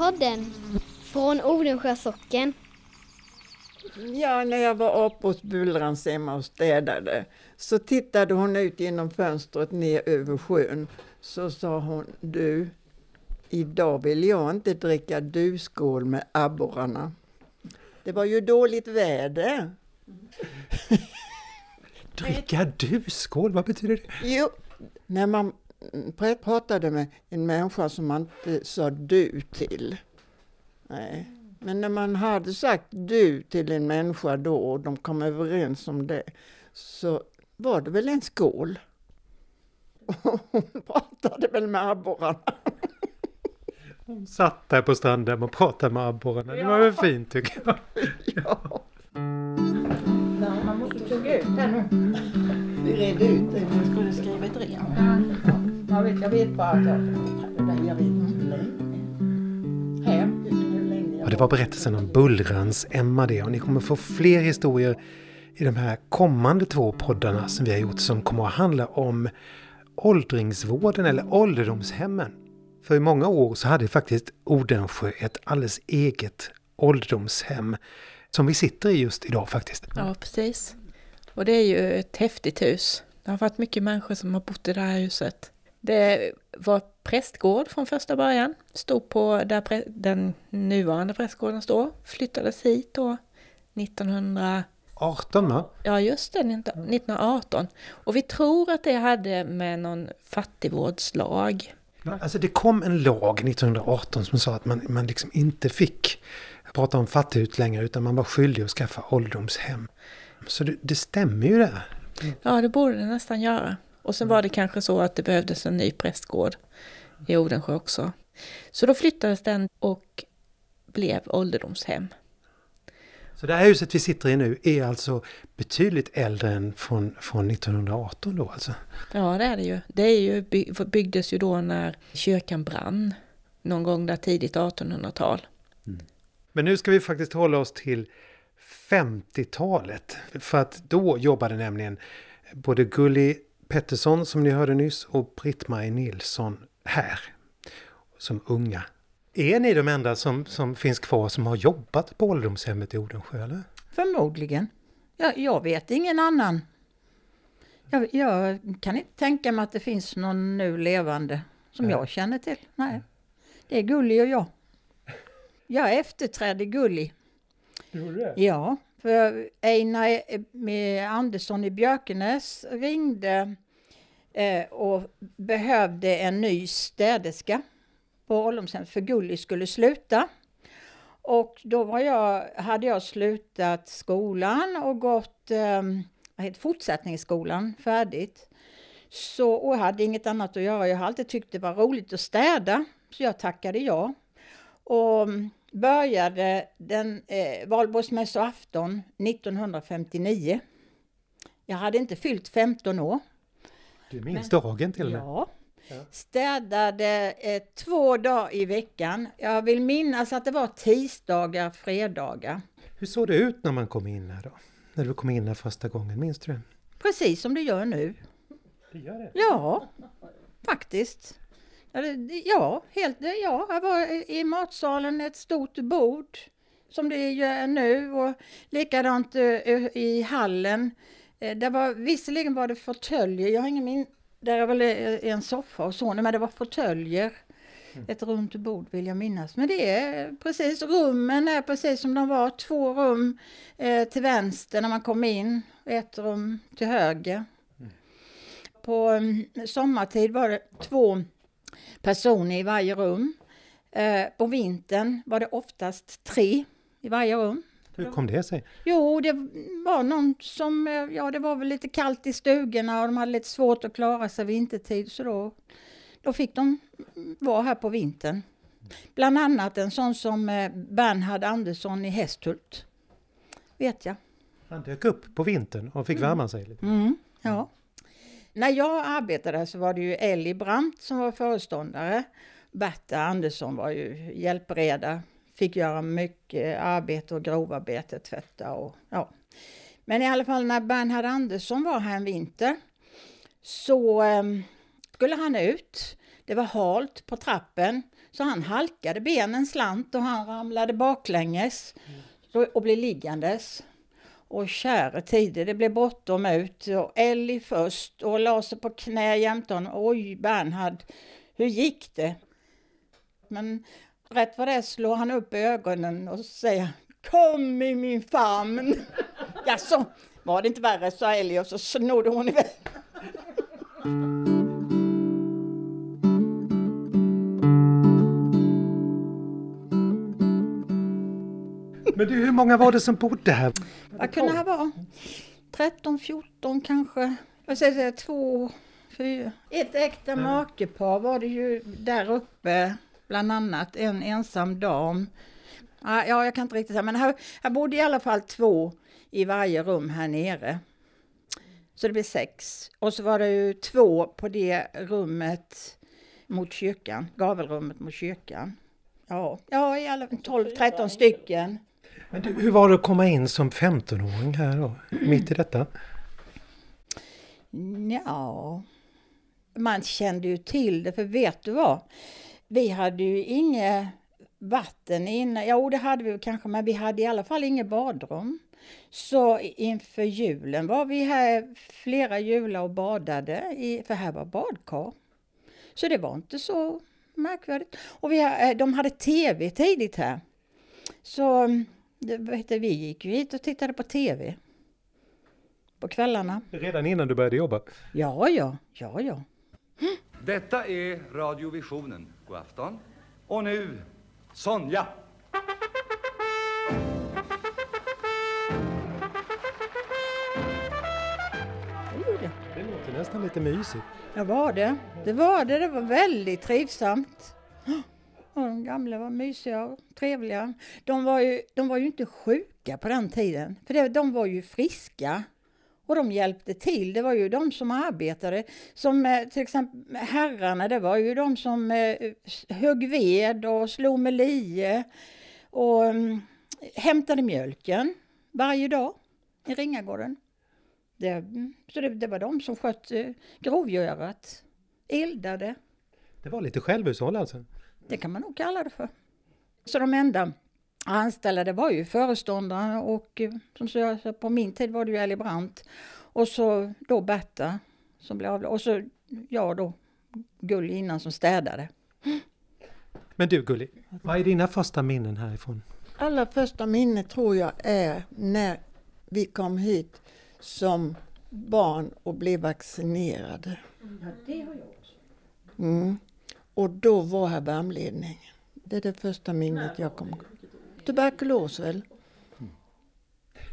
Hembygdspodden från Odensjö socken. Ja, när jag var uppe hos Bullrans hemma och städade så tittade hon ut genom fönstret ner över sjön. Så sa hon, du, idag vill jag inte dricka duskål med abborrarna. Det var ju dåligt väder. Dricka duskål, vad betyder det? Jo, när man pratade med en människa som man inte sa du till. Nej. Men när man hade sagt du till en människa då och de kom överens om det så var det väl en skål. Och hon pratade väl med abborrarna. Hon satt där på stranden och pratade med abborrarna. Det var väl fint tycker jag. Ja. Man måste tugga ut nu. Vi redde ut det. Jag skulle skriva ett ren. Jag vet, jag vet bara att jag... Jag vet inte hur länge. Och det var berättelsen om Bullrans Emma det. Och ni kommer få fler historier i de här kommande två poddarna som vi har gjort som kommer att handla om åldringsvården eller ålderdomshemmen. För i många år så hade faktiskt Odensjö ett alldeles eget ålderdomshem som vi sitter i just idag faktiskt. Ja, precis. Och det är ju ett häftigt hus. Det har varit mycket människor som har bott i det här huset. Det var prästgård från första början. Stod på där den nuvarande prästgården står. Flyttades hit då 1900 18 va? Ja, just det, 1918. Och vi tror att det hade med någon fattigvårdslag. Alltså det kom en lag 1918 som sa att man, man liksom inte fick prata om fattighus längre utan man var skyldig att skaffa ålderdomshem. Så det, det stämmer ju det. Ja, det borde det nästan göra. Och sen var det kanske så att det behövdes en ny prästgård i Odensjö också. Så då flyttades den och blev ålderdomshem. Så det här huset vi sitter i nu är alltså betydligt äldre än från, från 1918 då alltså? Ja, det är det ju. Det är ju, byggdes ju då när kyrkan brann. Någon gång där tidigt 1800-tal. Mm. Men nu ska vi faktiskt hålla oss till 50-talet. För att då jobbade nämligen både Gulli Pettersson som ni hörde nyss och Britt-Marie Nilsson här. Som unga. Är ni de enda som, som finns kvar som har jobbat på ålderdomshemmet i Odensjö? Eller? Förmodligen. Jag, jag vet ingen annan. Jag, jag, kan inte tänka mig att det finns någon nu levande som Nej. jag känner till. Nej. Det är Gulli och jag. Jag efterträdde Gulli. Gjorde det? Ja, för Einar eh, med Andersson i Björkenäs ringde eh, och behövde en ny städerska på ålderdomshemmet för Gulli skulle sluta. Och då var jag, hade jag slutat skolan och gått eh, fortsättningsskolan färdigt. Så, och hade inget annat att göra. Jag har alltid tyckt det var roligt att städa. Så jag tackade ja. Och började den eh, valborgsmässoafton 1959. Jag hade inte fyllt 15 år. Du minns Men, dagen till och med? Ja. Städade eh, två dagar i veckan. Jag vill minnas att det var tisdagar, fredagar. Hur såg det ut när man kom in här då? När du kom in här första gången, minns du det? Precis som det gör nu. Det gör det? Ja, faktiskt. Ja, helt, ja, jag var i matsalen ett stort bord som det är nu och likadant eh, i hallen. Eh, det var, visserligen var det fåtöljer, jag har ingen min, där är väl en soffa och så, men det var fåtöljer. Mm. Ett runt bord vill jag minnas. Men det är precis, rummen är precis som de var. Två rum eh, till vänster när man kom in, ett rum till höger. Mm. På um, sommartid var det två personer i varje rum. Eh, på vintern var det oftast tre i varje rum. Hur kom det sig? Jo, det var någon som, eh, ja det var väl lite kallt i stugorna och de hade lite svårt att klara sig vintertid så då, då fick de vara här på vintern. Bland annat en sån som eh, Bernhard Andersson i Hästhult. Vet jag. Han dök upp på vintern och fick mm. värma sig lite? Mm, ja. När jag arbetade så var det ju Ellie Brandt som var föreståndare. Berta Andersson var ju hjälpreda, fick göra mycket arbete och grovarbete, tvätta och ja. Men i alla fall när Bernhard Andersson var här en vinter så eh, skulle han ut. det var halt på trappen så han halkade, benen slant och han ramlade baklänges så, och blev liggandes. Och käre tider, det blev bråttom ut och Ellie först och la sig på knä jämte honom. Oj Bernhard, hur gick det? Men rätt vad det är slår han upp ögonen och säger Kom i min famn! Jaså, var det inte värre, sa Ellie och så snodde hon iväg. Men du, hur många var det som bodde här? Vad kunde det här vara? 13, 14 kanske? Jag säger två, fyra. Ett äkta makepar var det ju där uppe, bland annat en ensam dam. Ja, ja, jag kan inte riktigt säga, men här, här bodde i alla fall två i varje rum här nere. Så det blev sex. Och så var det ju två på det rummet mot kyrkan, gavelrummet mot kyrkan. Ja, ja i alla 12-13 stycken. Men du, hur var det att komma in som 15-åring här då, mitt i detta? Ja, man kände ju till det, för vet du vad? Vi hade ju inget vatten inne. Jo, det hade vi kanske, men vi hade i alla fall inget badrum. Så inför julen var vi här flera jular och badade, i, för här var badkar. Så det var inte så märkvärdigt. Och vi, eh, de hade tv tidigt här. Så det, vi gick ju hit och tittade på tv. På kvällarna. Redan innan du började jobba? Ja, ja, ja, ja. Detta är Radiovisionen. God afton. Och nu Sonja. Det låter nästan lite mysigt. Ja, var det. Det var det. Det var väldigt trivsamt. Och de gamla var mysiga och trevliga. De var ju, de var ju inte sjuka på den tiden, för det, de var ju friska. Och de hjälpte till. Det var ju de som arbetade. Som eh, till exempel herrarna, det var ju de som eh, högg ved och slog med lie. Och um, hämtade mjölken varje dag i Ringagården. Det, mm, så det, det var de som skötte eh, grovgörat. Eldade. Det var lite självhushåll alltså? Det kan man nog kalla det för. Så de enda anställda det var ju föreståndaren och eh, som så jag, på min tid var det ju Ellie Brandt och så då Berta som blev av och så jag då Gulli innan som städade. Men du Gulli, vad är dina första minnen härifrån? Allra första minne tror jag är när vi kom hit som barn och blev vaccinerade. Mm. Och då var här varmledning. Det är det första minnet jag kommer ihåg. Tuberkulos väl?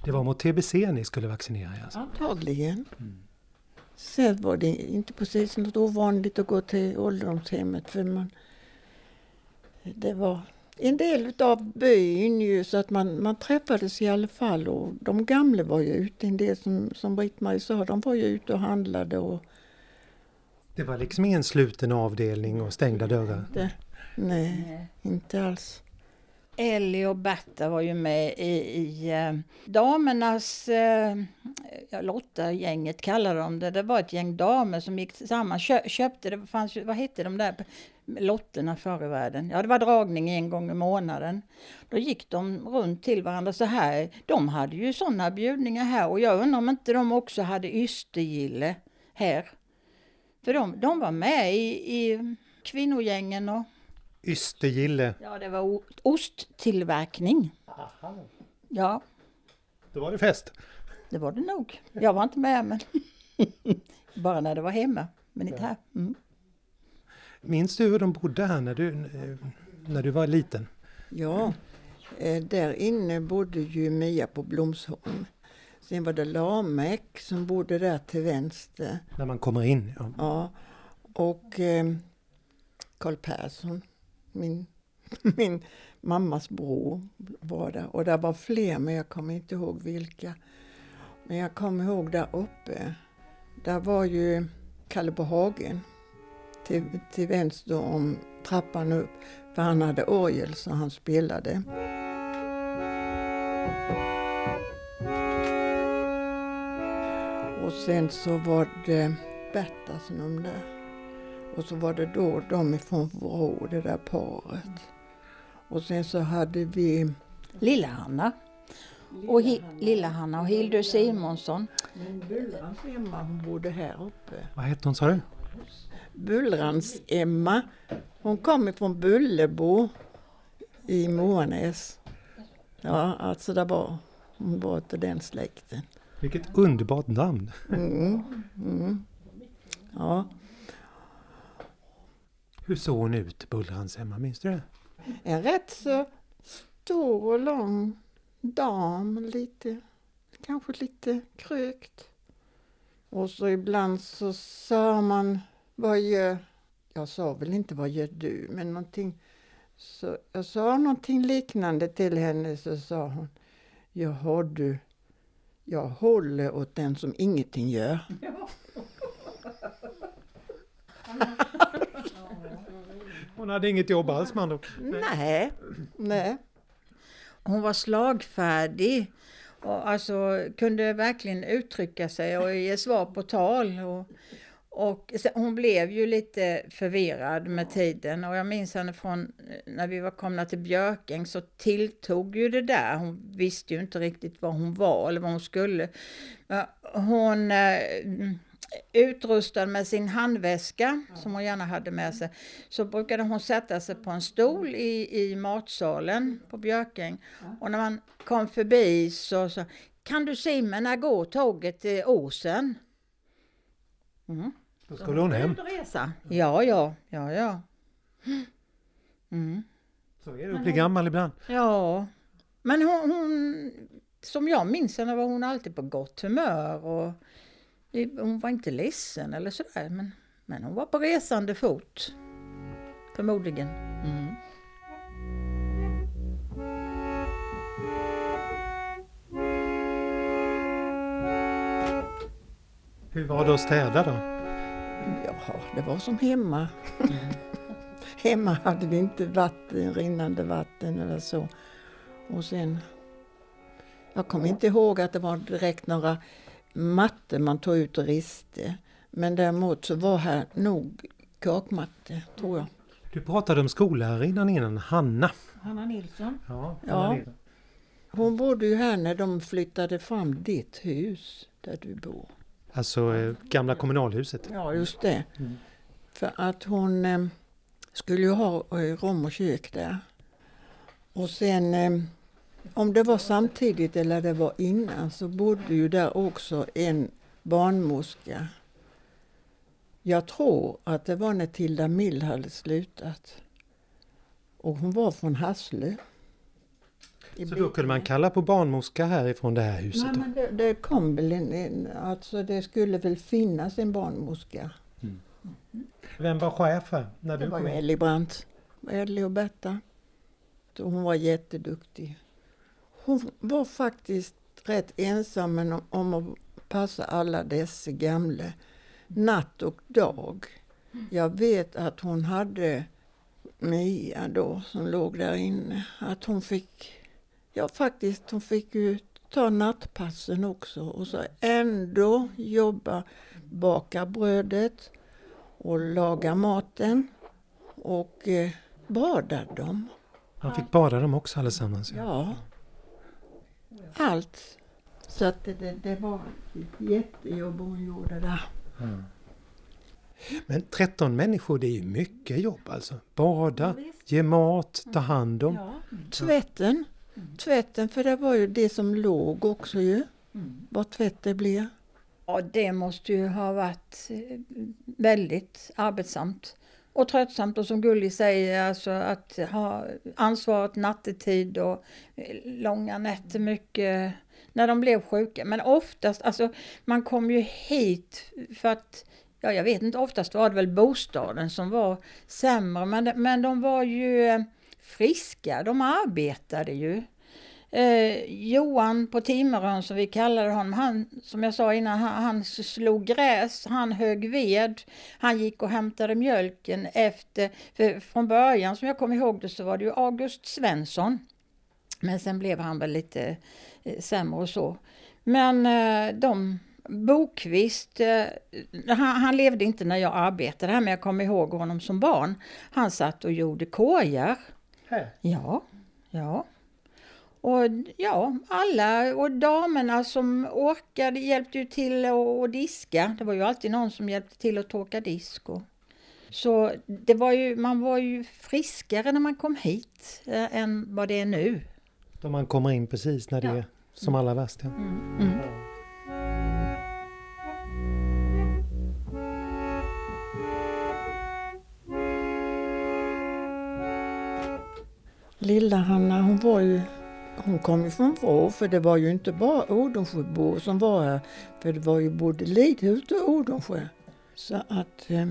Det var mot TBC ni skulle vaccinera er alltså? Antagligen. Sen var det inte precis något ovanligt att gå till ålderdomshemmet för man... Det var en del av byn ju så att man, man träffades i alla fall och de gamla var ju ute. En del som, som Britt-Marie sa, de var ju ute och handlade och Det var liksom ingen sluten avdelning och stängda dörrar? det, nej, inte alls. Ellie och Berta var ju med i, i eh, damernas, eh, ja, Lotta-gänget kallade de det. Det var ett gäng damer som gick tillsammans, kö, köpte, det fanns ju, vad hette de där lotterna förr i världen? Ja, det var dragning en gång i månaden. Då gick de runt till varandra så här. De hade ju sådana bjudningar här och jag undrar om inte de också hade ystergille här. För de, de var med i, i kvinnogängen och Ystergille, Ja, det var osttillverkning. Ja, då var det fest. det var det nog. Jag var inte med, men bara när det var hemma, men inte här. Mm. Minns du hur de bodde här när du, när du var liten? Ja, eh, där inne bodde ju Mia på Blomsholm. Sen var det Lamek som bodde där till vänster. När man kommer in? Ja. Ja, och eh, Karl Persson, min, min mammas bror, var där. Och där var fler, men jag kommer inte ihåg vilka. Men jag kommer ihåg där uppe, där var ju Kalle på Hagen till, till vänster om trappan upp. För han hade orgel så han spelade. Och sen så var det Bertas rum där. Och så var det då de ifrån Vrå, det där paret. Och sen så hade vi Lilla-Hanna. Och Lilla-Hanna och Hildur Simonsson. Men Bullrans Emma, hon bodde här uppe. Vad hette hon sa du? Bullrans Emma, hon kom ifrån Bullebo i Moanäs. Ja, alltså det var, hon var av den släkten. Vilket underbart namn! Mm, mm. Ja, Hur såg hon ut, Bullrans Emma? Minns du det? en rätt så stor och lång dam, lite, kanske lite krökt. Och så ibland så sa man, vad gör, jag sa väl inte vad gör du, men någonting, så jag sa någonting liknande till henne så sa hon, jaha du, jag håller åt den som ingenting gör. Hon hade inget jobb alls andra ord. Nej, nej. Hon var slagfärdig och alltså kunde verkligen uttrycka sig och ge svar på tal. Och, och hon blev ju lite förvirrad med tiden och jag minns henne från eh, när vi var komna till Björkäng så tilltog ju det där. Hon visste ju inte riktigt vad hon var eller vad hon skulle. Hon eh, utrustad med sin handväska som hon gärna hade med sig så brukade hon sätta sig på en stol i, i matsalen på Björkäng. Och när man kom förbi så sa Kan du se mig när går tåget till Åsen? Mm. Då skulle hon hem. Resa. Ja, ja, ja, ja. Mm. Så är det att bli gammal ibland. Ja, men hon, hon, som jag minns henne var hon alltid på gott humör och hon var inte ledsen eller sådär. Men, men hon var på resande fot. Förmodligen. Mm. Hur var det att städa då? Jaha, det var som hemma. hemma hade vi inte vatten, rinnande vatten eller så. Och sen, jag kommer inte ihåg att det var direkt några mattor man tog ut och riste. Men däremot så var här nog kakmatte, tror jag. Du pratade om skollärarinnan innan, Hanna. Hanna Nilsson. Ja, Ja. Nilsson. Hon bodde ju här när de flyttade fram ditt hus där du bor. Alltså eh, gamla kommunalhuset. Ja, just det. För att hon eh, skulle ju ha eh, rum och kök där. Och sen, eh, om det var samtidigt eller det var innan, så bodde ju där också en barnmorska. Jag tror att det var när Tilda Mill hade slutat. Och hon var från Hasslö. Så då kunde man kalla på barnmorska härifrån det här huset Nej, men det, det kom väl en, en, alltså det skulle väl finnas en barnmorska. Vem var chef här när Det du var kom ju in? Ellie Brandt. Ellie och Berta. Hon var jätteduktig. Hon var faktiskt rätt ensam om att passa alla dessa gamla natt och dag. Jag vet att hon hade Mia då som låg där inne. Att hon fick, ja faktiskt hon fick ju ta nattpassen också och så ändå jobba, baka brödet och laga maten och eh, bada dem. Man fick bada dem också allesammans. Ja. Ja. Allt. Så att det, det, det var ett jättejobb hon gjorde där. Men 13 människor, det är ju mycket jobb alltså. Bada, ge mat, ta hand om. Tvätten. Tvätten, för det var ju det som låg också ju. Vad tvätt det blir. Ja, det måste ju ha varit eh, väldigt arbetsamt och tröttsamt och som Gulli säger, alltså att ha ansvaret nattetid och eh, långa nätter mycket när de blev sjuka. Men oftast, alltså man kom ju hit för att Ja, jag vet inte, oftast var det väl bostaden som var sämre, men, men de var ju eh, friska, de arbetade ju. Eh, Johan på Timmerön som vi kallade honom, han som jag sa innan, han, han slog gräs, han högg ved, han gick och hämtade mjölken efter, för från början som jag kommer ihåg det så var det ju August Svensson. Men sen blev han väl lite eh, sämre och så. Men eh, de Bokvist, eh, han, han levde inte när jag arbetade här men jag kommer ihåg honom som barn. Han satt och gjorde korgar. Här. Ja, ja. Och ja, alla och damerna som orkade hjälpte ju till att diska. Det var ju alltid någon som hjälpte till att torka disk. Och, så det var ju, man var ju friskare när man kom hit eh, än vad det är nu. Då man kommer in precis när det Ja. är som allra värst. Ja. Mm. Lilla Hanna hon var ju hon kom ju från Vrå för det var ju inte bara Odensjöbor som var här. För det var ju både Lidhult och Odensjö. Så att eh,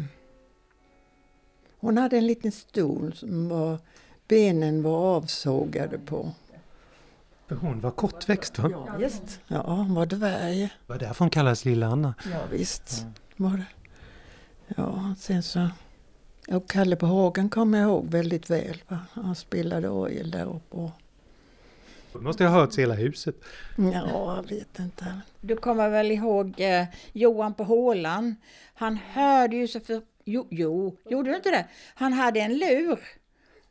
hon hade en liten stol som var, benen var avsågade på. För hon var kortväxt va? Ja, visst. Ja, hon var dvärg. Det var därför hon kallades Lilla Anna. Ja, visst var det. Ja, sen så... Och Kalle på Hagen kommer jag ihåg väldigt väl. Va? Han spelade orgel där uppe. och- Då måste jag ha hört hela huset. Ja, jag vet inte. Du kommer väl ihåg eh, Johan på Hålan? Han hörde ju så för... Jo, jo, gjorde du inte det? Han hade en lur.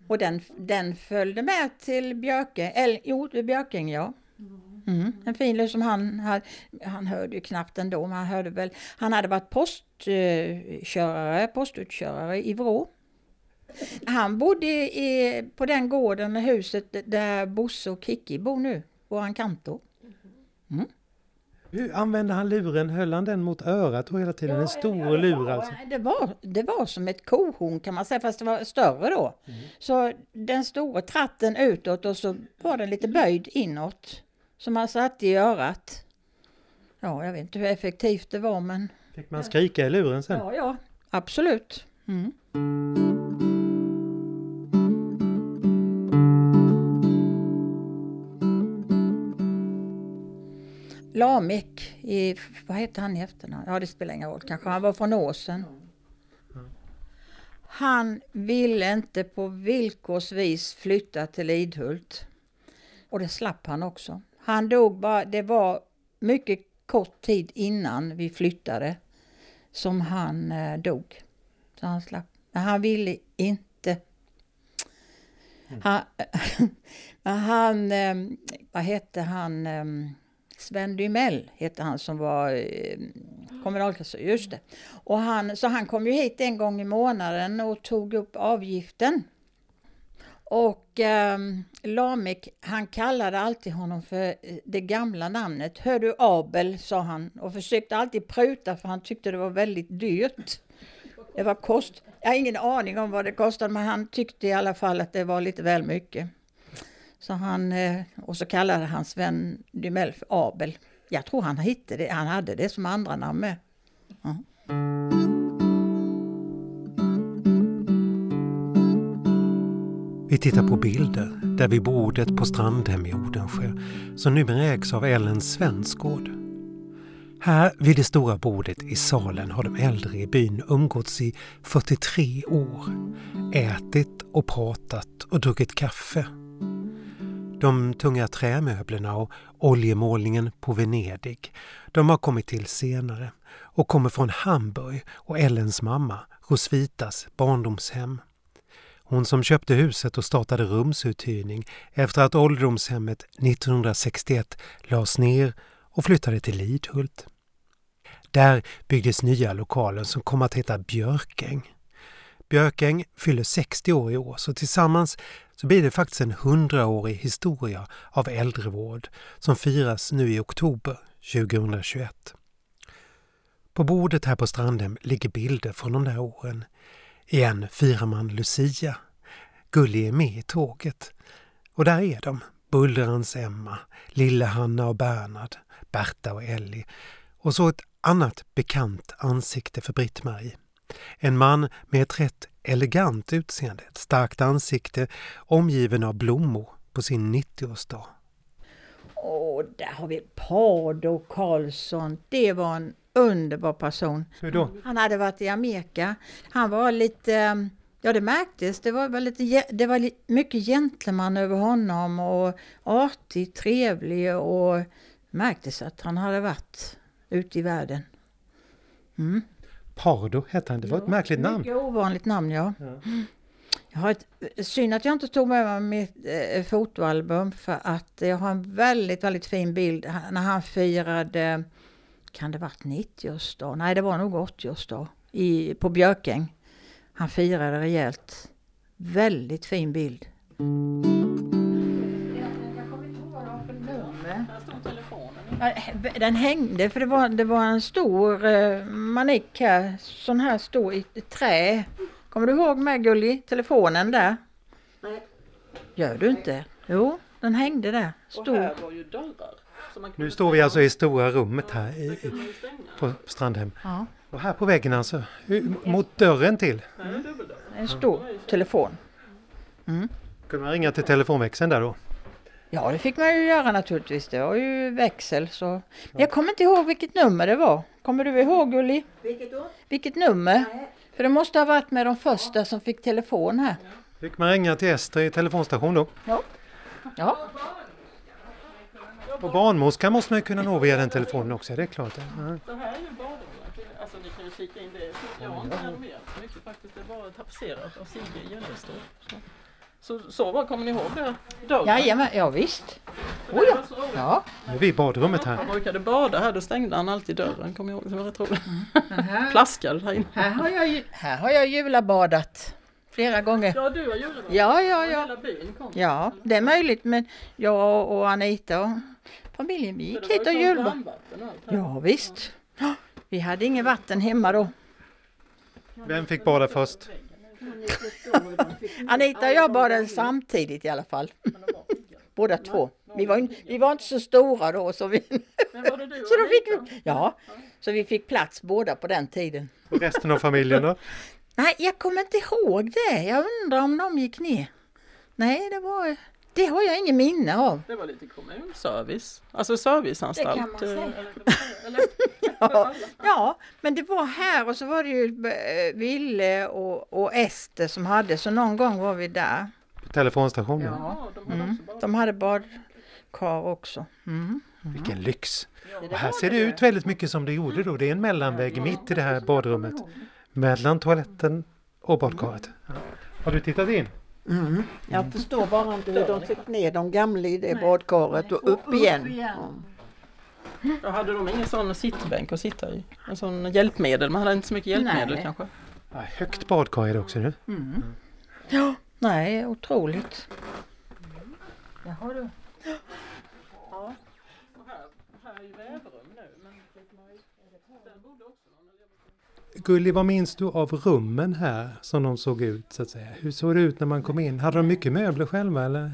Och den, den följde med till Björke, eller jo, till Björking ja. Mm, en fin lur som han hade, han hörde ju knappt ändå, men han hörde väl, han hade varit postkörare, postutkörare i Vrå. Han bodde i, på den gården huset där Bosse och Kikki bor nu, våran kantor. Hur använde han luren? Höll han den mot örat hela tiden? En stor lur alltså? Det var, det var som ett kohorn kan man säga, fast det var större då. Så den stora tratten utåt och så var den lite böjd inåt. Som man satte i örat. Ja, jag vet inte hur effektivt det var men Fick man skrika i luren sen? ja, ja, absolut. Mm. Lamik, i, vad hette han i efternamn? Ja det spelar ingen roll, kanske han var från Åsen. Han ville inte på villkorsvis flytta till Lidhult. Och det slapp han också. Han dog bara, det var mycket kort tid innan vi flyttade som han eh, dog. Så han slapp. Men han ville inte. Han, men han eh, vad hette han, eh, Sven Dymell hette han som var eh, kommunalkassör, just det. Och han, så han kom ju hit en gång i månaden och tog upp avgiften. Och eh, Lamek, han kallade alltid honom för eh, det gamla namnet. Hör du Abel, sa han och försökte alltid pruta för han tyckte det var väldigt dyrt. Det var kost. Jag har ingen aning om vad det kostade men han tyckte i alla fall att det var lite väl mycket. Så han, eh, och så kallade han Sven Dymell för Abel. Jag tror han hittade det, han hade det som andra namn med. Ja. Vi tittar på bilder där vid bordet på Strandhem i Odensjö som numera ägs av Ellen Svensgård. Här vid det stora bordet i salen har de äldre i byn umgåtts i 43 år. Ätit och pratat och druckit kaffe. De tunga trämöblerna och oljemålningen på Venedig, de har kommit till senare och kommer från Hamburg och Ellens mamma, Rosvitas barndomshem. Hon som köpte huset och startade rumsuthyrning efter att ålderdomshemmet 1961 lades ner och flyttade till Lidhult. Där byggdes nya lokaler som kom att heta Björkäng. Björkäng fyller 60 år i år så tillsammans så blir det faktiskt en hundraårig historia av äldrevård som firas nu i oktober 2021. På bordet här på Strandhem ligger bilder från de där åren. Igen firar man Lucia. Gulli är med i tåget. Och där är de, Bullrans Emma, Lille Hanna och Bernhard, Berta och Ellie. Och så ett annat bekant ansikte för Britt-Marie. En man med ett rätt elegant utseende, ett starkt ansikte omgiven av blommor på sin 90-årsdag. Åh, där har vi Pardo Karlsson. Det var en underbar person. Hur då? Han hade varit i Amerika. Han var lite, eh, ja det märktes, det var, lite, det var mycket gentleman över honom och artig, trevlig och märktes att han hade varit ute i världen. Mm. Pardo hette han. Det var ett märkligt namn. Mycket ovanligt namn, ja. Ja. Jag har ett, synd att jag inte tog med mig mitt eh, fotoalbum för att jag har en väldigt, väldigt fin bild när han firade, kan det varit 90-årsdag? Nej, det var nog 80-årsdag i, på Björkäng. Han firade rejält. Väldigt fin bild. Den hängde för det var, det var en stor eh, manik här, sån här stor i, i trä. Kommer du ihåg med Gulli, telefonen där? Nej. Gör du inte? Jo, den hängde där. Stor. var ju dörrar. Så man Nu står vi alltså i stora rummet här i, i, på Strandhem. Ja, Och här på väggen alltså, mot dörren till. en stor telefon. Kunde man ringa till telefonväxeln där då? Ja, det fick man ju göra naturligtvis. Det var ju växel så. Men jag kommer inte ihåg vilket nummer det var. Kommer du ihåg Gulli? Vilket då? Vilket nummer? För det måste ha varit med de första som fick telefon här. Fick man ringa till Ester i telefonstation då? Ja, Och barnmorskan måste man ju kunna nå via den telefonen också, det är klart. Ja. Det här är ju badrummet. Alltså ni kan ju kika in det. Jag har inte renoverat så mycket faktiskt. Det är bara tapetserat av Sigge Gällestad. Så. Så, vad kommer ni ihåg det? Dörren? Jajamän, ja visst. Var så roligt. Ja. Nu är vi i badrummet här. Han brukade bada här, då stängde han alltid dörren. Kommer jag ihåg? Det var rätt roligt. Men här, Plaskade här inne. här, har jag, här har jag julabadat flera gånger. Ja, du har julat. Ja, ja, ja. Hela byn kom. Ja, det är möjligt men jag och Anita och familjen vi gick hit och julbad. Ja visst. Ja, Vi hade inget vatten hemma då. Vem fick bada först? Anita och jag badade samtidigt i alla fall. Båda två. Vi var, vi var inte så stora då så vi, så då fick vi, ja, så vi fick plats båda på den tiden. Och resten av familjen då? Nej, jag kommer inte ihåg det. Jag undrar om de gick ner. Nej, det var, det har jag ingen minne av. Det var lite kommunservice. Alltså serviceanstalt. Det kan man säga. eh, eller, Ja, ja, men det var här och så var det ju eh, Ville och, och Ester som hade, så någon gång var vi där. På telefonstationen? ja, de hade också bara... De hade badkar också. Mm. Vilken lyx! Och här ser det ut väldigt mycket som det gjorde då. Det är en mellanvägg mitt i det här badrummet. Mellan toaletten och badkaret. Ja. Har du tittat in? Mm. Jag förstår bara inte hur de fick ner de gamla i det badkaret och upp igen. Ja. Ja, hade de ingen sån sittbänk att sitta i? En sån hjälpmedel? Man hade inte så mycket hjälpmedel Nej. kanske? Ja, högt badkar är det också nu. Ja, nej, otroligt. Där har du. Och här, här är ju vävrum nu. Men också någon. Gulli, vad minns du av rummen här som de såg ut så att säga? Hur såg det ut när man kom in? Hade de mycket möbler själva eller?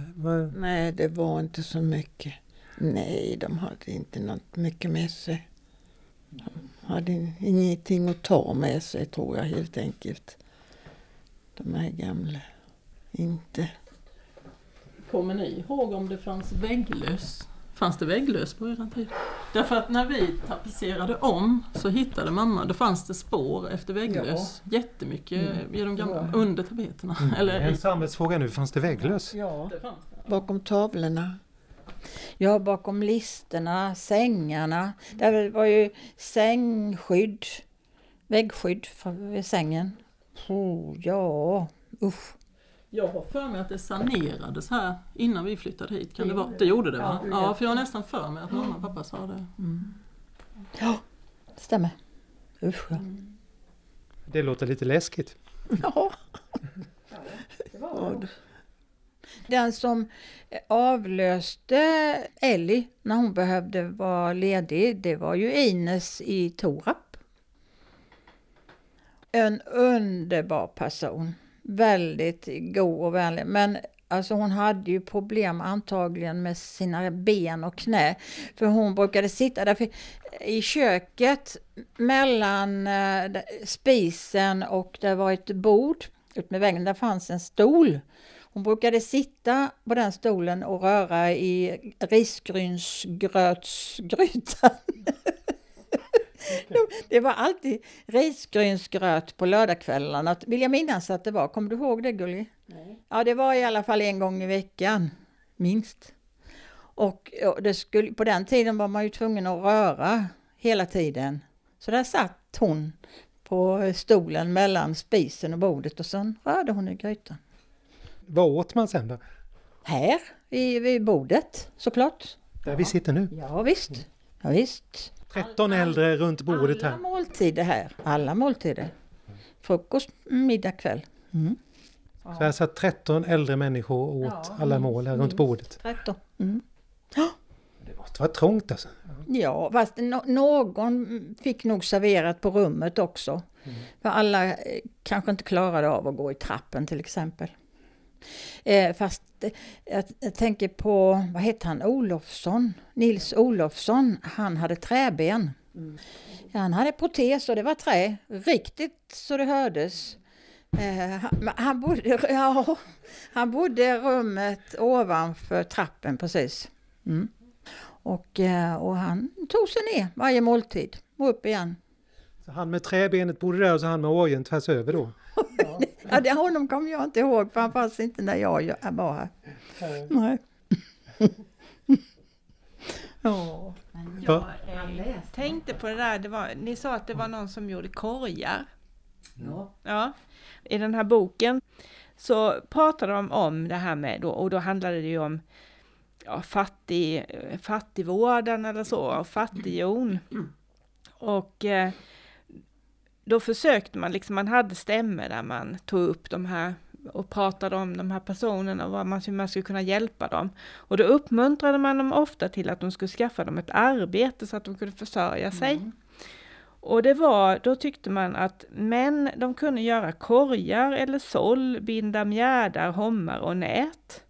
Nej, det var inte så mycket. Nej, de hade inte något mycket med sig. De hade ingenting att ta med sig tror jag helt enkelt. De här gamla. Inte. Kommer ni ihåg om det fanns vägglöss? Fanns det vägglöss på er tid? Därför att när vi tapetserade om så hittade mamma, då fanns det spår efter vägglöss. Jättemycket i de gamla, under tapeterna. Eller En samhällsfråga nu, fanns det vägglöss? Ja, det fanns det. bakom tavlorna. Ja, bakom listerna, sängarna. Där var ju sängskydd, väggskydd för, vid sängen. Oh, ja, usch. Jag har för mig att det sanerades här innan vi flyttade hit. Kan det, vara? det gjorde det va? Ja, för jag har nästan för mig att mamma och pappa sa det. Ja, det stämmer. Usch ja. Det låter lite läskigt. Ja. Den som avlöste Ellie när hon behövde vara ledig, det var ju Ines i Torap. En underbar person. Väldigt god och vänlig. Men alltså hon hade ju problem antagligen med sina ben och knä. För hon brukade sitta där i köket mellan eh, spisen och det var ett bord ut med väggen. Där fanns en stol. Hon brukade sitta på den stolen och röra i risgrynsgrötsgrytan. det var alltid risgrynsgröt på lördagskvällarna. Vill jag minnas att det var. Kommer du ihåg det Gulli? Ja, det var i alla fall en gång i veckan. Minst. Och ja, det skulle, på den tiden var man ju tvungen att röra hela tiden. Så där satt hon på stolen mellan spisen och bordet och sen rörde hon i grytan. Vad åt man sen då? Här vid, vid bordet såklart. Där vi sitter nu. Ja, visst. Ja, visst. 13 äldre runt bordet Alla här. måltider här. Alla måltider. Frukost, middag, kväll. Mm. Så här satt 13 äldre människor och åt alla mål här runt bordet. 13. Mm. Det måste vara trångt alltså. Ja, fast no någon fick nog serverat på rummet också. För alla eh, kanske inte klarade av att gå i trappen till exempel. Eh, fast eh, jag, jag tänker på, vad hette han, Olofsson? Nils Olofsson, han hade träben. Ja, han hade protes och det var trä, riktigt så det hördes. Eh, han, han, bodde, ja, han bodde i rummet ovanför trappen precis. Mm. Och, eh, och han tog sig ner varje måltid och upp igen. Han med träbenet bodde där och så han med orgeln tvärs över då. Ja, det, honom kommer jag inte ihåg för han fanns inte när jag var här. Nej. Ja. Jag tänkte på det där, det var, ni sa att det var någon som gjorde korgar. Ja. I den här boken så pratade de om det här med, då, och då handlade det ju om ja, fattig, fattigvården eller så, och fattighjon. Och eh, då försökte man, liksom, man hade stämmor där man tog upp de här och pratade om de här personerna och vad man, hur man skulle kunna hjälpa dem. Och då uppmuntrade man dem ofta till att de skulle skaffa dem ett arbete så att de kunde försörja sig. Och det var, då tyckte man att män, de kunde göra korgar eller såll, binda mjärdar, hommar och nät.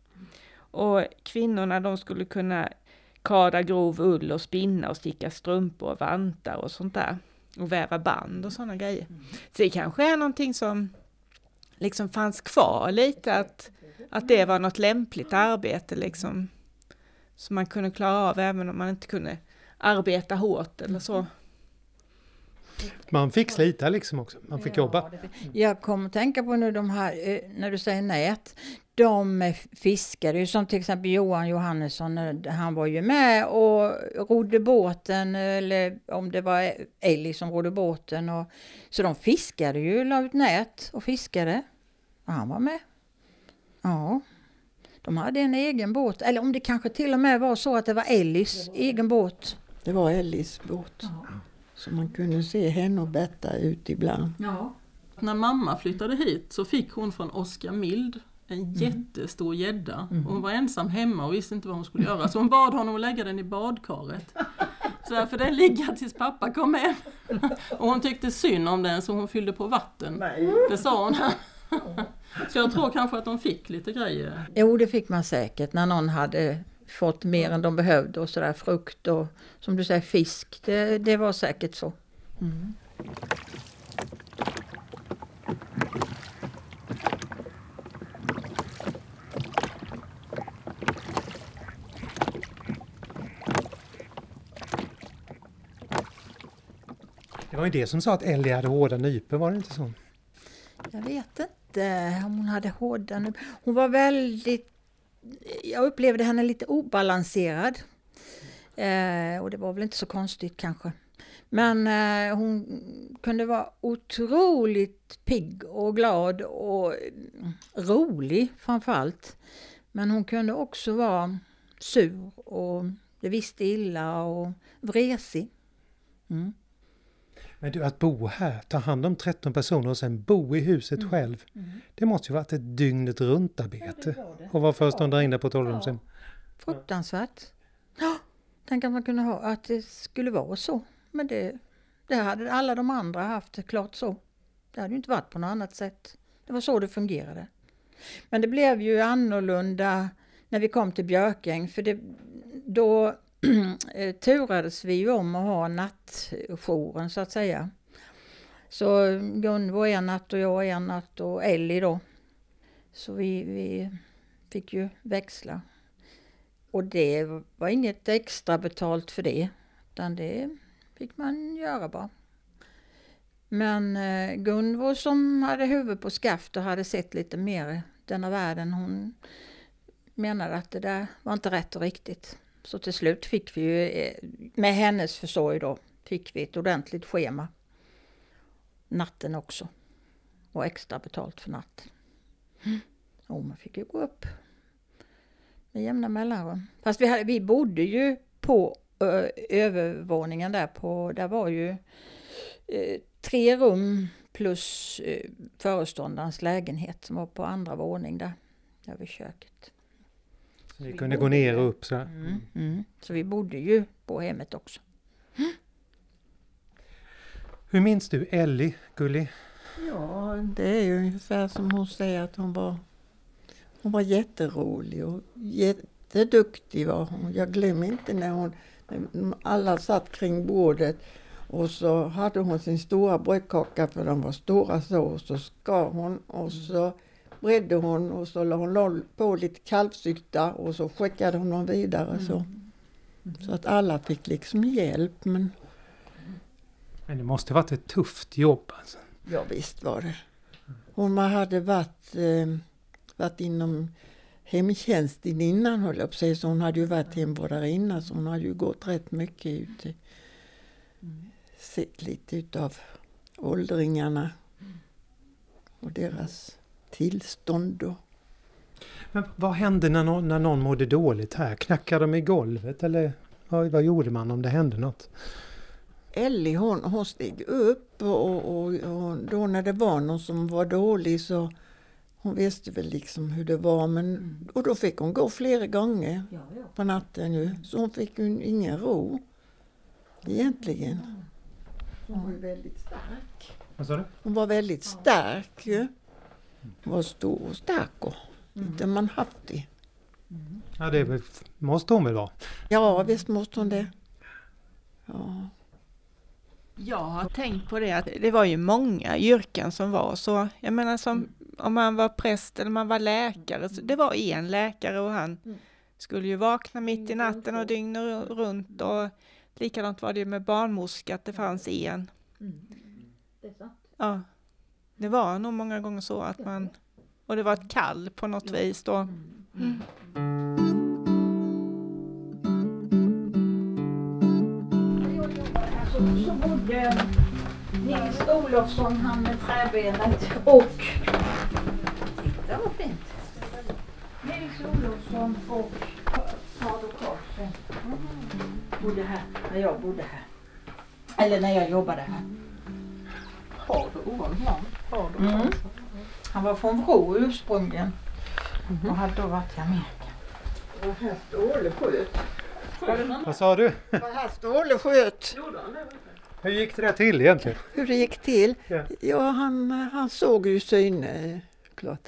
Och kvinnorna, de skulle kunna kada grov ull och spinna och sticka strumpor och vantar och sånt där. Och väva band och sådana grejer. Så det kanske är någonting som liksom fanns kvar lite, att, att det var något lämpligt arbete liksom. Som man kunde klara av även om man inte kunde arbeta hårt eller så. Man fick slita liksom också. Man fick jobba. Jag kommer tänka på nu de här, eh, när du säger nät, de eh, fiskade ju som till exempel Johan Johannesson, eh, han var ju med och rodde båten eller om det var Ellie som rodde båten. Och, så de fiskade ju, la ut nät och fiskade. Och han var med. Ja. De hade en egen båt, eller om det kanske till och med var så att det var Ellis egen båt. Det var Ellis båt. Så man kunde se henne och Betta ut ibland. Ja. När mamma flyttade hit så fick hon från Oskar Mild en jättestor gädda. Och Hon var ensam hemma och visste inte vad hon skulle göra så hon bad honom att lägga den i badkaret. Så därför den ligga tills pappa kom hem. Och hon tyckte synd om den så hon fyllde på vatten. Det sa hon. Så jag tror kanske att de fick lite grejer. Jo, det fick man säkert när någon hade fått mer än de behövde och sådär frukt och som du säger fisk. Det, det var säkert så. Det var ju det som sa att Ellie hade hårda nypor, var det inte så? Jag vet inte om hon hade hårda nypor. Hon var väldigt... Jag upplevde henne lite obalanserad. Eh, och det var väl inte så konstigt kanske. Men eh, hon kunde vara otroligt pigg och glad och rolig framförallt. Men hon kunde också vara sur och det visste illa och vresig. Mm. Men du, att bo här, ta hand om 13 personer och sen bo i huset själv. Det måste ju varit ett dygnet runt arbete. Och vara föreståndare inne på ett ålderdomshem. Fruktansvärt. Ja, tänk att man kunde ha, att det skulle vara så. Men det, det hade alla de andra haft det klart så. Det hade ju inte varit på något annat sätt. Det var så det fungerade. Men det blev ju annorlunda när vi kom till Björkäng för det, då eh, Eh, turades vi ju om att ha nattjouren så att säga. Så eh, Gunvor en natt och jag en natt och Ellie då. Så vi, vi fick ju växla. Och det var inget extra betalt för det. Utan det fick man göra bara. Men eh, Gunvor som hade huvud på skaft och hade sett lite mer denna världen, hon menade att det där var inte rätt och riktigt. Så till slut fick vi ju, eh, med hennes försorg då, fick vi ett ordentligt schema. Natten också. Och extra betalt för natten. Mm. Och man fick ju gå upp med jämna mellanrum. Fast vi, hade, vi bodde ju på ö, övervåningen där på, där var ju eh, tre rum plus eh, föreståndarens lägenhet som var på andra våning där, över köket. Så ni kunde gå ner och upp så här. Mm, mm. Så vi bodde ju på hemmet också. Hur minns du Ellie, Gulli? Ja, det är ju ungefär som hon säger att hon var hon var jätterolig och jätteduktig var hon. Jag glömmer inte när hon när alla satt kring bordet och så hade hon sin stora brödkaka för de var stora så och så skar hon och så bredde hon och så la hon på lite kalvsykta och så skickade hon dem vidare så. Så att alla fick liksom hjälp men Men det måste ha varit ett tufft jobb alltså. Ja visst var det. Hon hade varit, eh, varit inom hemtjänsten innan höll jag på säga. Så hon hade ju varit hemvårdarinna så hon hade ju gått rätt mycket ut. i- Sett lite utav åldringarna och deras tillstånd. Och, Men vad hände när någon, när någon mådde dåligt här? Knackade de i golvet eller vad, vad gjorde man om det hände något? Ellie hon, hon steg upp och, och, och, då när det var någon som var dålig så hon visste väl liksom hur det var men och då fick hon gå flera gånger på natten ju. Så hon fick ju ingen ro egentligen. Hon var ju väldigt stark. Vad sa du? Hon var väldigt stark ju. Hon var stor och stark och lite manhaftig. Ja, det väl- måste hon väl vara? Ja visst måste hon det. Ja. Jag har tänkt på det att det var ju många yrken som var så. Jag menar som om man var präst eller man var läkare. Så det var en läkare och han skulle ju vakna mitt i natten och dygnet runt. Och likadant var det ju med barnmorska att det fanns en. Ja, det var nog många gånger så att man... Och det var ett kall på något vis då. Så bodde Nils Olofsson, han med träbenet och... Titta vad fint! Nils Olofsson och Fader Karlsson bodde här när jag bodde här. Eller när jag jobbade här. Ovanligt namn? Du? Mm. Han var från Vrå ursprungligen och hade då varit i Amerika. Och här Ståhle sköt. Vad sa du? Och här Ståhle sköt. Hur gick det där till egentligen? Hur det gick till? Ja. Ja, han, han såg ju syne, klart.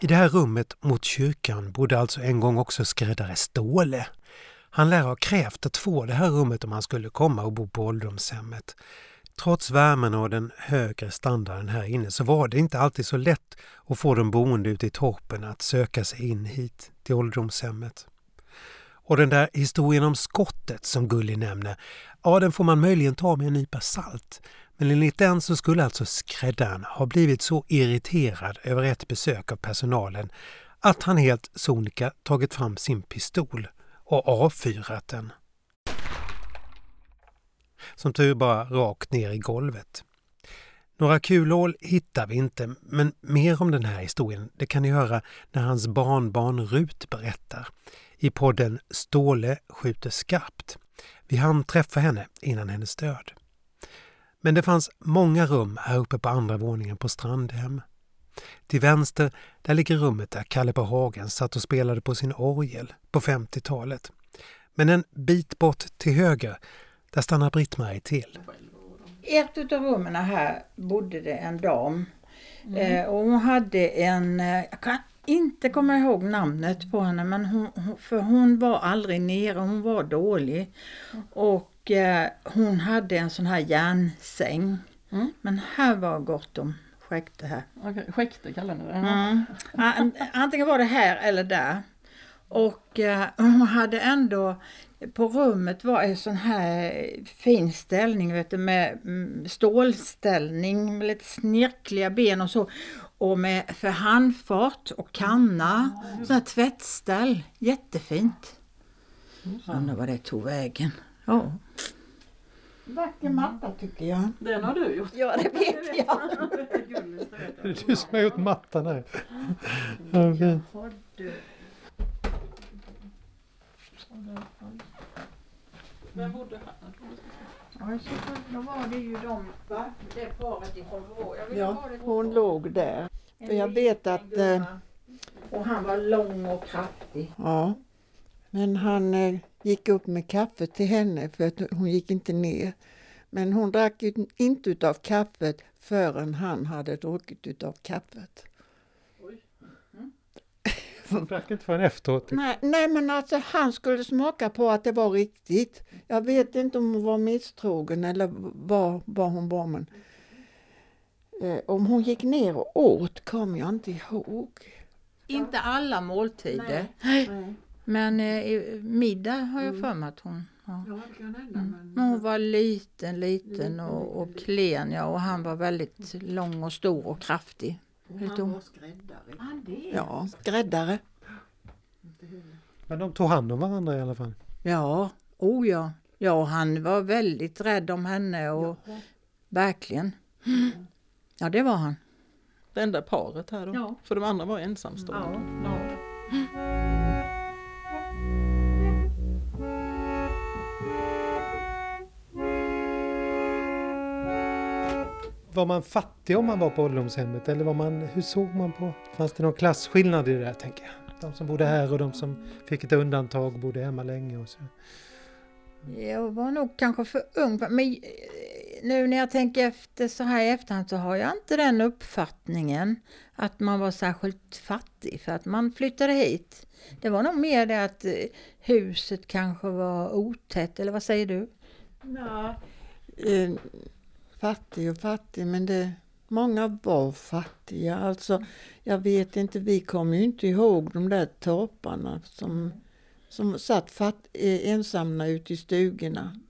I det här rummet mot kyrkan bodde alltså en gång också skräddare Ståle. Han lär ha krävt att få det här rummet om han skulle komma och bo på ålderdomshemmet. Trots värmen och den högre standarden här inne så var det inte alltid så lätt att få de boende ute i torpen att söka sig in hit till ålderdomshemmet. Och den där historien om skottet som Gulli nämner, ja den får man möjligen ta med en nypa salt. Men enligt den så skulle alltså skräddaren ha blivit så irriterad över ett besök av personalen att han helt sonika tagit fram sin pistol och avfyrat den. Som tur bara rakt ner i golvet. Några kulhål hittar vi inte, men mer om den här historien det kan ni höra när hans barnbarn Rut berättar i podden Ståle skjuter skarpt. Vi hann träffa henne innan hennes död. Men det fanns många rum här uppe på andra våningen på Strandhem. Till vänster där ligger rummet där Kalle på Hagen satt och spelade på sin orgel på 50-talet. Men en bit bort till höger, där stannar Britt-Marie till. I ett av rummen här bodde det en dam. Eh, och hon hade en, eh, jag kan inte komma ihåg namnet på henne, men hon, för hon var aldrig nere, hon var dålig. Och eh, hon hade en sån här järnsäng. Mm. Men här var gott om skäkte här. Okej, Skäkte kallar ni det? Mm. An- Antingen var det här eller där. Och eh, hon hade ändå, på rummet var en sån här fin ställning vet du, med mm, stålställning med lite snirkliga ben och så. Och med för handfat och kanna, sån här tvättställ, jättefint. Undrar vad det tog vägen. Ja. Vacker matta tycker jag. Den har du gjort. Ja, det vet jag. Det är du som har gjort mattan här. Ja, fint. Vem bodde här? Ja, i så fall, då var det ju de, va? Det paret ifrån Vrå. Ja, hon låg där. För jag vet att... Eh, Och han var lång och kraftig. ja. Men han eh, gick upp med kaffe till henne för att hon gick inte ner. Men hon drack ju inte utav kaffet förrän han hade druckit utav kaffet. Drack inte förrän efteråt. Nej, nej men alltså han skulle smaka på att det var riktigt. Jag vet inte om hon var misstrogen eller vad, vad hon var men eh, om hon gick ner och åt kommer jag inte ihåg. Inte alla måltider. Men eh, i- middag har jag för mig att hon... Ja. Mm. Men hon var liten, liten och, och klen ja, och han var väldigt lång och stor och kraftig. Lite o- Ja, skräddare. Men de tog hand om varandra i alla fall. Ja, oh ja. Ja, han var väldigt rädd om henne och verkligen. Ja, det var han. Det enda paret här då. Ja. För de andra var ensamstående. Var man fattig om man var på ålderdomshemmet eller var man, hur såg man på? Fanns det någon klasskillnad i det där tänker jag? De som bodde här och de som fick ett undantag och bodde hemma länge och så. Jag var nog kanske för ung. Men eh, nu när jag tänker efter så här i efterhand så har jag inte den uppfattningen att man var särskilt fattig för att man flyttade hit. Det var nog mer det att eh, huset kanske var otätt, eller vad säger du? Ja. Fattig och fattig men det, många var fattiga. Alltså, jag vet inte, vi kommer ju inte ihåg de där torparna som, som satt fatt, eh, ensamma ute i stugorna.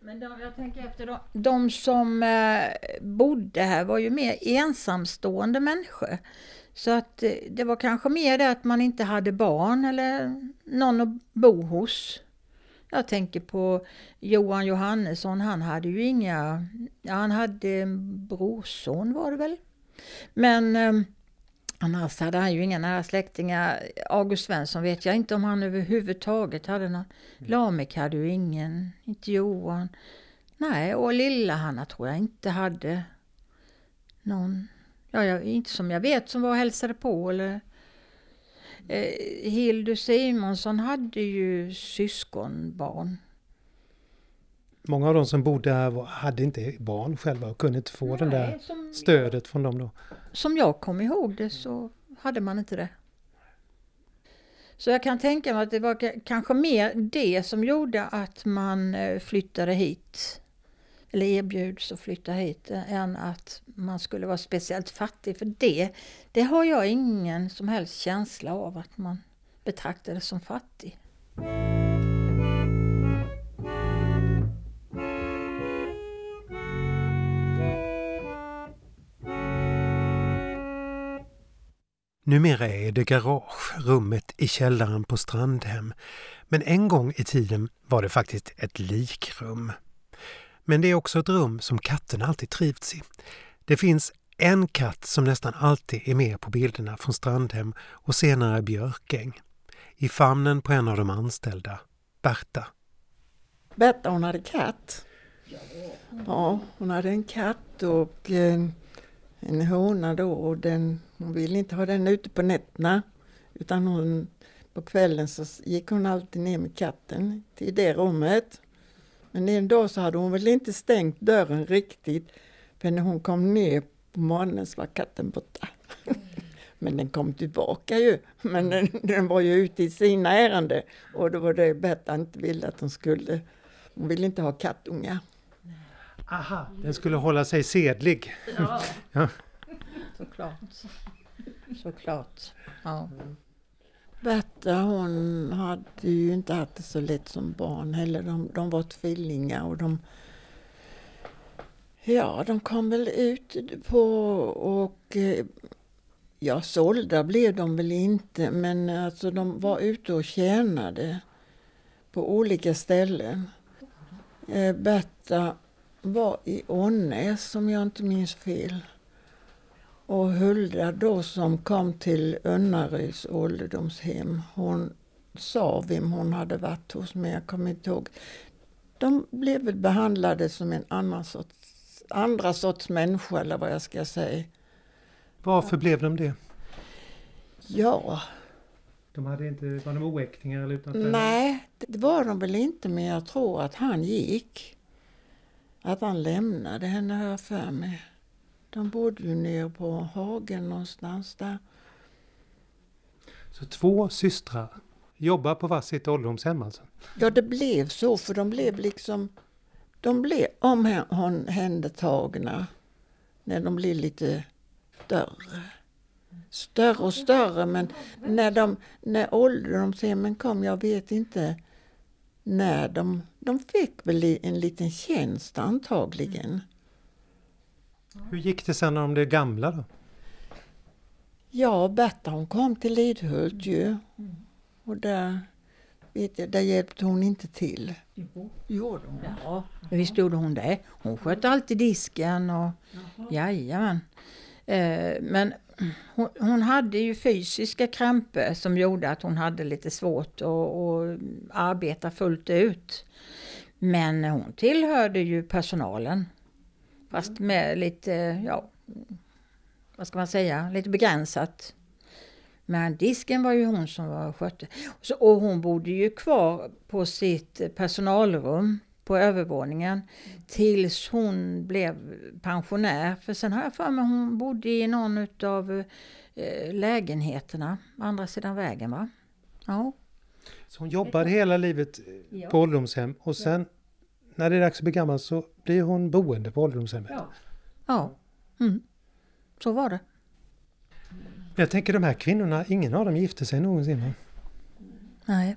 Men de, jag tänker efter de, de som eh, bodde här var ju mer ensamstående människor. Så att eh, det var kanske mer det att man inte hade barn eller någon att bo hos. Jag tänker på Johan Johannesson, han hade ju inga, han hade en brorson var det väl. Men eh, annars hade han ju inga nära släktingar. August Svensson vet jag inte om han överhuvudtaget hade någon. Lamek hade ju ingen, inte Johan. Nej, och lilla Hanna tror jag inte hade någon, ja, jag, inte som jag vet, som var och hälsade på eller eh, Hildur Simonsson hade ju syskonbarn. Många av de som bodde här hade inte barn själva och kunde inte få det där Nej, som, stödet från dem då. som jag kom ihåg det så hade man inte det. Så jag kan tänka mig att det var ka- kanske mer det som gjorde att man eh, flyttade hit. Eller erbjuds att flytta hit än att man skulle vara speciellt fattig. För det, det har jag ingen som helst känsla av att man betraktades som fattig. Numera är det garage, rummet i källaren på Strandhem. Men en gång i tiden var det faktiskt ett likrum. Men det är också ett rum som katterna alltid trivts i. Det finns en katt som nästan alltid är med på bilderna från Strandhem och senare Björkäng. I famnen på en av de anställda, Berta. Berta hon hade katt. Ja, hon hade en katt och en, en hona då och den, hon ville inte ha den ute på nätterna. Utan hon, på kvällen så gick hon alltid ner med katten till det rummet. Men en dag så hade hon väl inte stängt dörren riktigt. För när hon kom ner på morgonen så var katten borta. Men den kom tillbaka ju. Men den, den var ju ute i sina ärenden. Och det var det Berta inte ville att hon skulle. Hon ville inte ha kattungar. Aha, den skulle hålla sig sedlig. Ja. Såklart. Såklart. Ja. Berta hon hade ju inte haft det så lätt som barn heller. De, de var tvillingar och de Ja, de kom väl ut på och eh, ja, sålda blev de väl inte men alltså de var ute och tjänade på olika ställen. Eh, Berta var i Ånäs om jag inte minns fel. Och Hulda då som kom till Önnaryds ålderdomshem. Hon sa vem hon hade varit hos men jag kommer inte ihåg. De blev väl behandlade som en annan sorts, andra sorts människa eller vad jag ska säga. Varför blev de det? Ja, De hade inte, var de oäktingar eller utanför? nej det var de väl inte men jag tror att han gick. Att han lämnade henne har jag för mig. De bodde ju nere på Hagen någonstans där. Så två systrar jobbar på varsitt ålderdomshem alltså? Ja, det blev så för de blev liksom de blev omhändertagna när de blev lite större. Större och större men när, de, när ålderdomshemmen kom, jag vet inte när de, de fick väl en liten tjänst antagligen. Hur gick det sen när de blev gamla då? Ja, Berta hon kom till Lidhult ju. Och där, vet jag, där hjälpte hon inte till. Gjorde hon? Ja, visst gjorde hon det. Hon skötte alltid disken och jajamän. Eh, men hon, hon hade ju fysiska krämpor som gjorde att hon hade lite svårt att, att arbeta fullt ut. Men hon tillhörde ju personalen. Fast med lite, ja, vad ska man säga, lite begränsat. Men disken var ju hon som var skötte. Och hon bodde ju kvar på sitt personalrum på övervåningen tills hon blev pensionär. För sen har jag för mig hon bodde i någon av eh, lägenheterna, andra sidan vägen va? Ja. Så hon jobbade hela livet på ålderdomshem och sen när det är dags att bli gammal så blir hon boende på ålderdomshemmet. Ja. Mm. Så var det. Men jag tänker de här kvinnorna, ingen av dem gifte sig någonsin va? Nej.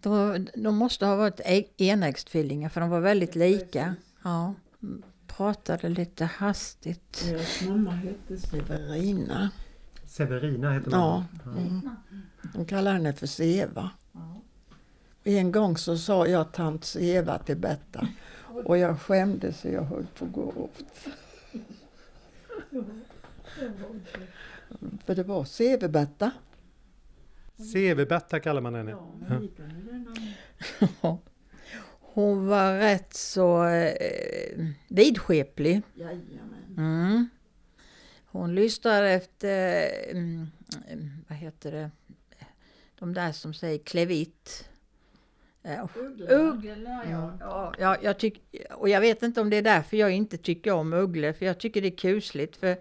De, måste ha varit e- enäggstvillingar för de var väldigt lika. Ja. Pratade lite hastigt. Deras mamma hette Severina. Severina heter Ja. Mm. De kallar henne för Seva. En gång så sa jag tant Seva till Berta och jag skämdes så jag höll på att gå åt. För det var Seve-Berta. CV-Berta kallar man henne. Ja. Hon var rätt så eh, vidskeplig. Mm. Hon lyssnade efter, mm, mm, vad heter det, de där som säger Eh, Ugglorna, ja. ja, ja jag tyck, och jag vet inte om det är därför jag inte tycker om ugglor, för jag tycker det är kusligt. För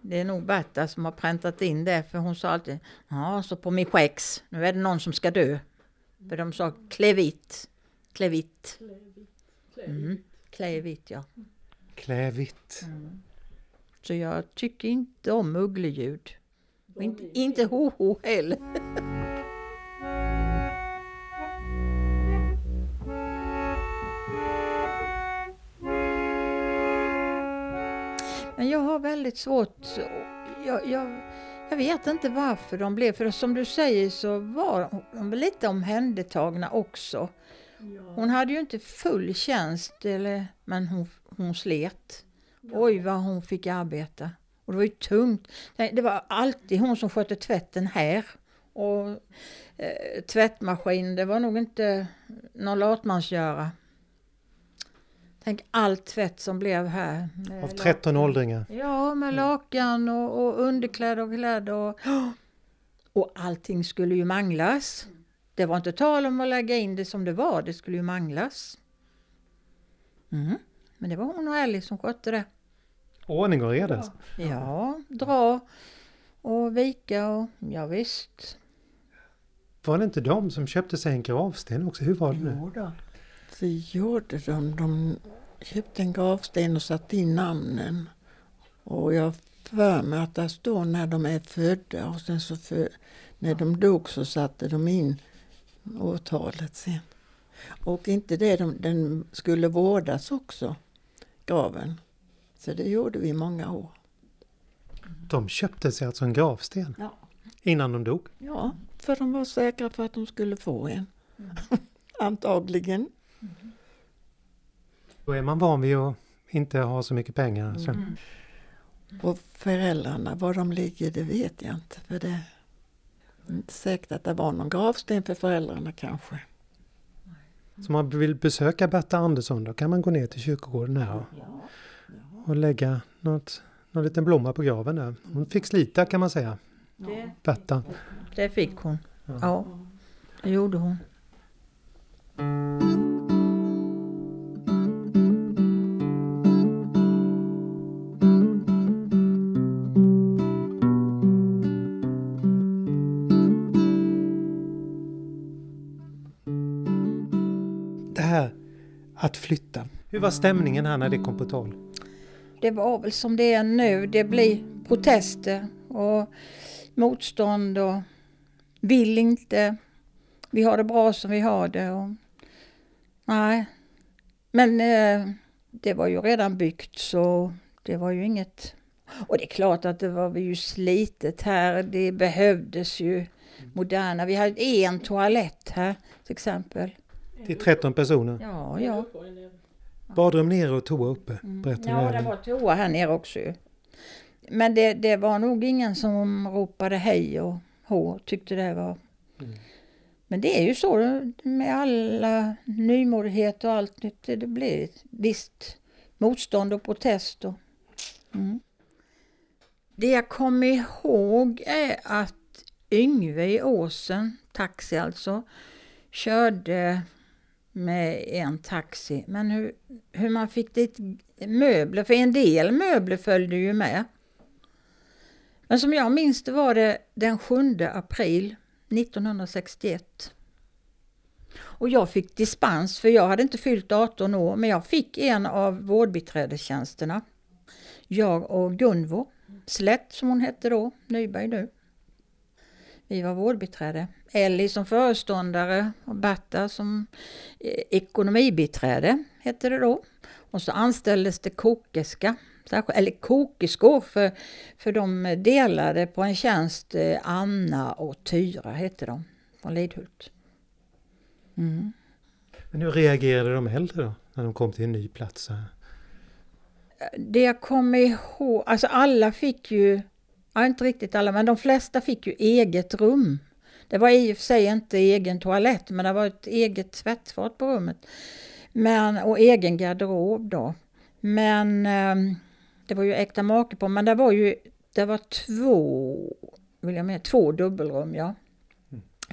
det är nog Berta som har präntat in det, för hon sa alltid, ja, så på min skäx, nu är det någon som ska dö. För de sa klevit, klevit. Mm. Klevit, ja. Klävitt. Så jag tycker inte om uggleljud. Och inte, inte ho-ho heller. Väldigt svårt, jag, jag, jag vet inte varför de blev, för som du säger så var de lite omhändertagna också. Hon hade ju inte full tjänst, eller, men hon, hon slet. Oj vad hon fick arbeta. Och det var ju tungt. Det var alltid hon som skötte tvätten här. Och eh, tvättmaskin, det var nog inte någon latmansgöra. Tänk all tvätt som blev här. med Av 13 åldringar. Ja, med lakan och, och underkläder och kläder. Och, och allting skulle ju manglas. Det var inte tal om att lägga in det som det var, det skulle ju manglas. Mm. Men det var hon och Ellie som skötte det. Ordning och reda. alltså. Ja, dra och vika och ja, visst. Var det inte de som köpte sig en gravsten också? Hur var det nu? Jo då. Så gjorde de. De köpte en gravsten och satte in namnen. Och jag för mig att där står när de är födda och sen så för, när de dog så satte de in årtalet sen. Och inte det, de, den skulle vårdas också, graven. Så det gjorde vi i många år. De köpte sig alltså en gravsten Ja. innan de dog. Ja, för de var säkra på att de skulle få en. Antagligen. Då är man van vid att inte ha så mycket pengar. Så. Mm. Och föräldrarna, var de ligger, det vet jag inte. För det är inte säkert att det var någon gravsten för föräldrarna kanske. Så man vill besöka Berta Andersson då kan man gå ner till kyrkogården här och, och lägga något, någon liten blomma på graven där. Hon fick slita kan man säga. Berta. Det fick hon. Ja, det gjorde hon. Hur var stämningen här när det kom på tal? Det var väl som det är nu. Det blir protester och motstånd och vill inte. Vi har det bra som vi har det. Och, nej. Men eh, det var ju redan byggt så det var ju inget... Och det är klart att det var ju slitet här. Det behövdes ju moderna. Vi hade en toalett här till exempel. Till 13 personer. Ja, ja. Badrum nere och toa uppe. Berättar Ja, du det var toa här nere också ju. Men det, det var nog ingen som ropade hej och hå, tyckte det var... Men det är ju så med alla nymodighet och allt nytt. Det det blir ett visst motstånd och protest. Och, mm. Det jag kommer ihåg är att Yngve i Åsen, taxi alltså, körde med en taxi. Men hur, hur man fick dit möbler, för en del möbler följde ju med. Men som jag minns det var det den 7 april 1961. Och jag fick dispens för jag hade inte fyllt 18 år men jag fick en av vårdbiträdestjänsterna. Jag och Gunvor Slätt som hon hette då, Nyberg nu. Vi var vårdbiträde. Ellie som föreståndare och Berta som eh, ekonomibiträde hette det då. Och så anställdes det kokerska, eller kokerskor för, för de delade på en tjänst, eh, Anna och Tyra hette de, från Lidhult. Mm. Men hur reagerade de äldre då? När de kom till en ny plats? Det jag kommer ihåg, alltså alla fick ju, ja inte riktigt alla, men de flesta fick ju eget rum. Det var i och för sig inte egen toalett, men det var ett eget tvättfat på rummet. Men, och egen garderob då. Men ehm, det var ju äkta make på, men det var ju det var två, vill jag med, två dubbelrum ja.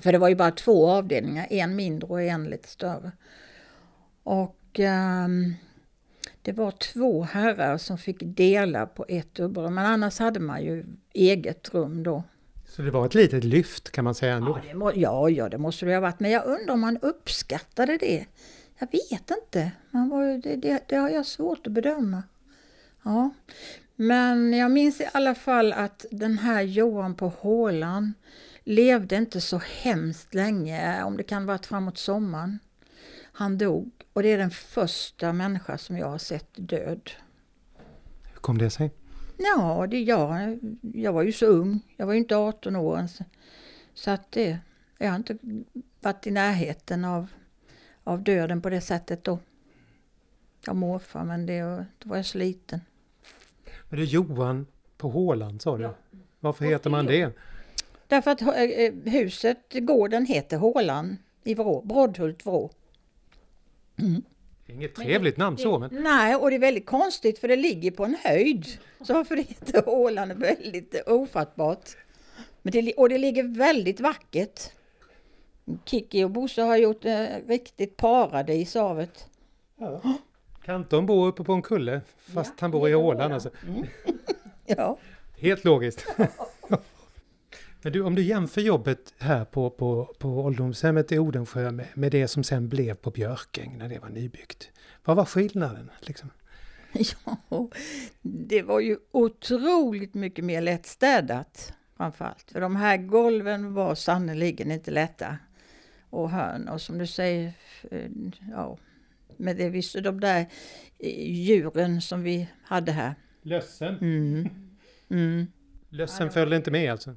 För det var ju bara två avdelningar, en mindre och en lite större. Och ehm, det var två herrar som fick dela på ett dubbelrum, men annars hade man ju eget rum då. Så det var ett litet lyft kan man säga ändå. Ja, det må, ja, ja, det måste det ha varit, men jag undrar om man uppskattade det. Jag vet inte, man var, det, det, det har jag svårt att bedöma. Ja. Men jag minns i alla fall att den här Johan på Hålan levde inte så hemskt länge, om det kan varit framåt sommaren. Han dog och det är den första människa som jag har sett död. Hur kom det sig? Ja, det, jag, jag var ju så ung. Jag var ju inte 18 år ens. Så att det, jag har inte varit i närheten av, av döden på det sättet då. Jag morfar men det, då var jag så liten. Men det är Johan på Håland sa du? Varför heter man det? Därför att eh, huset, gården heter Hålan i Vrå, Broddhult, Vrå. Är inget trevligt namn så men Nej, och det är väldigt konstigt för det ligger på en höjd. Så varför det heter Åland är väldigt ofattbart. Men det, och det ligger väldigt vackert. Kiki och Bosse har gjort eh, riktigt paradis av det. Kanton bor uppe på en kulle fast han bor i Åland alltså. Ja. Helt logiskt. Men du, om du jämför jobbet här på, på, på ålderdomshemmet i Odensjö med, med det som sen blev på Björkäng när det var nybyggt. Vad var skillnaden? Liksom? ja, det var ju otroligt mycket mer lättstädat framförallt. För de här golven var sannerligen inte lätta. Och hörn och som du säger, eh, ja, med det visste de där eh, djuren som vi hade här. Lössen? Mm. Mm. Lössen följde inte med alltså?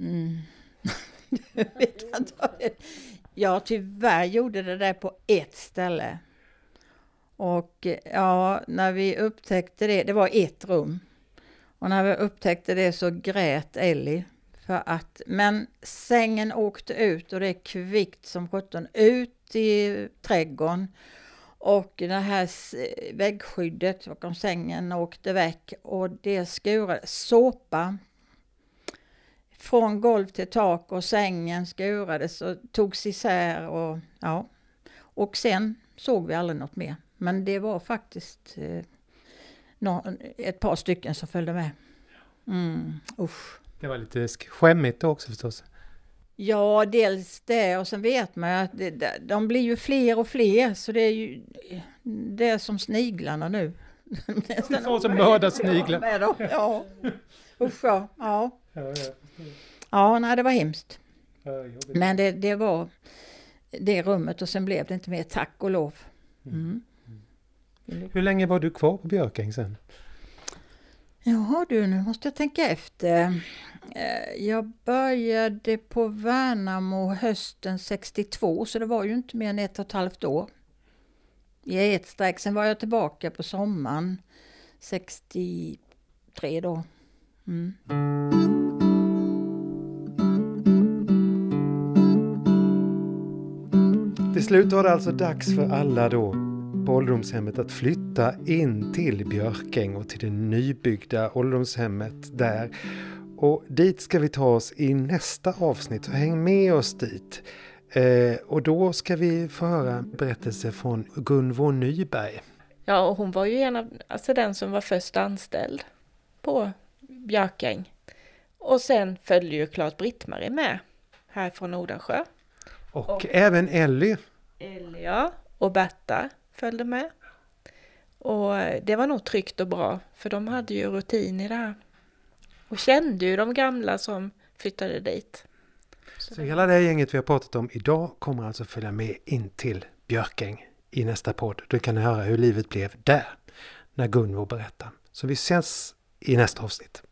Mm. Jag tyvärr gjorde det där på ett ställe. Och eh, ja, när vi upptäckte det, det var ett rum. Och när vi upptäckte det så grät Ellie. För att, men sängen åkte ut och det är kvickt som sjutton ut i trädgården. Och det här väggskyddet bakom sängen åkte väck och det skurade såpa från golv till tak och sängen skurades och togs isär och ja. Och sen såg vi aldrig något mer. Men det var faktiskt eh, ett par stycken som följde med. Mm, usch. Det var lite sk- skämmigt också förstås. Ja, dels det och sen vet man ju att det, de blir ju fler och fler så det är ju det är som sniglarna nu. Nästan Så som mördarsniglar. med dem. Ja, usch ja. Ja, ja nej, det var hemskt. Men det, det var det rummet och sen blev det inte mer, tack och lov. Mm. Hur länge var du kvar på Björkäng sen? Jaha du, nu måste jag tänka efter. Eh, Jag började på Värnamo hösten 62 så det var ju inte mer än ett och ett halvt år. I ett streck. Sen var jag tillbaka på sommaren 63 då. Mm. Till slut var det alltså dags för alla då på ålderdomshemmet att flytta in till Björkäng och till det nybyggda ålderdomshemmet där. Och dit ska vi ta oss i nästa avsnitt, så häng med oss dit. Eh, och då ska vi få höra berättelse från Gunvor Nyberg. Ja, och hon var ju en av, alltså den som var först anställd på Björkäng. Och sen följde ju klart Britt-Marie med här från Nordansjö. Och även Ellie. Elia och Berta följde med. Och det var nog tryggt och bra, för de hade ju rutin i det här. Och kände ju de gamla som flyttade dit. Så hela det gänget vi har pratat om idag kommer alltså följa med in till Björkäng i nästa podd. Då kan ni höra hur livet blev där när Gunvor berättar. Så vi ses i nästa avsnitt.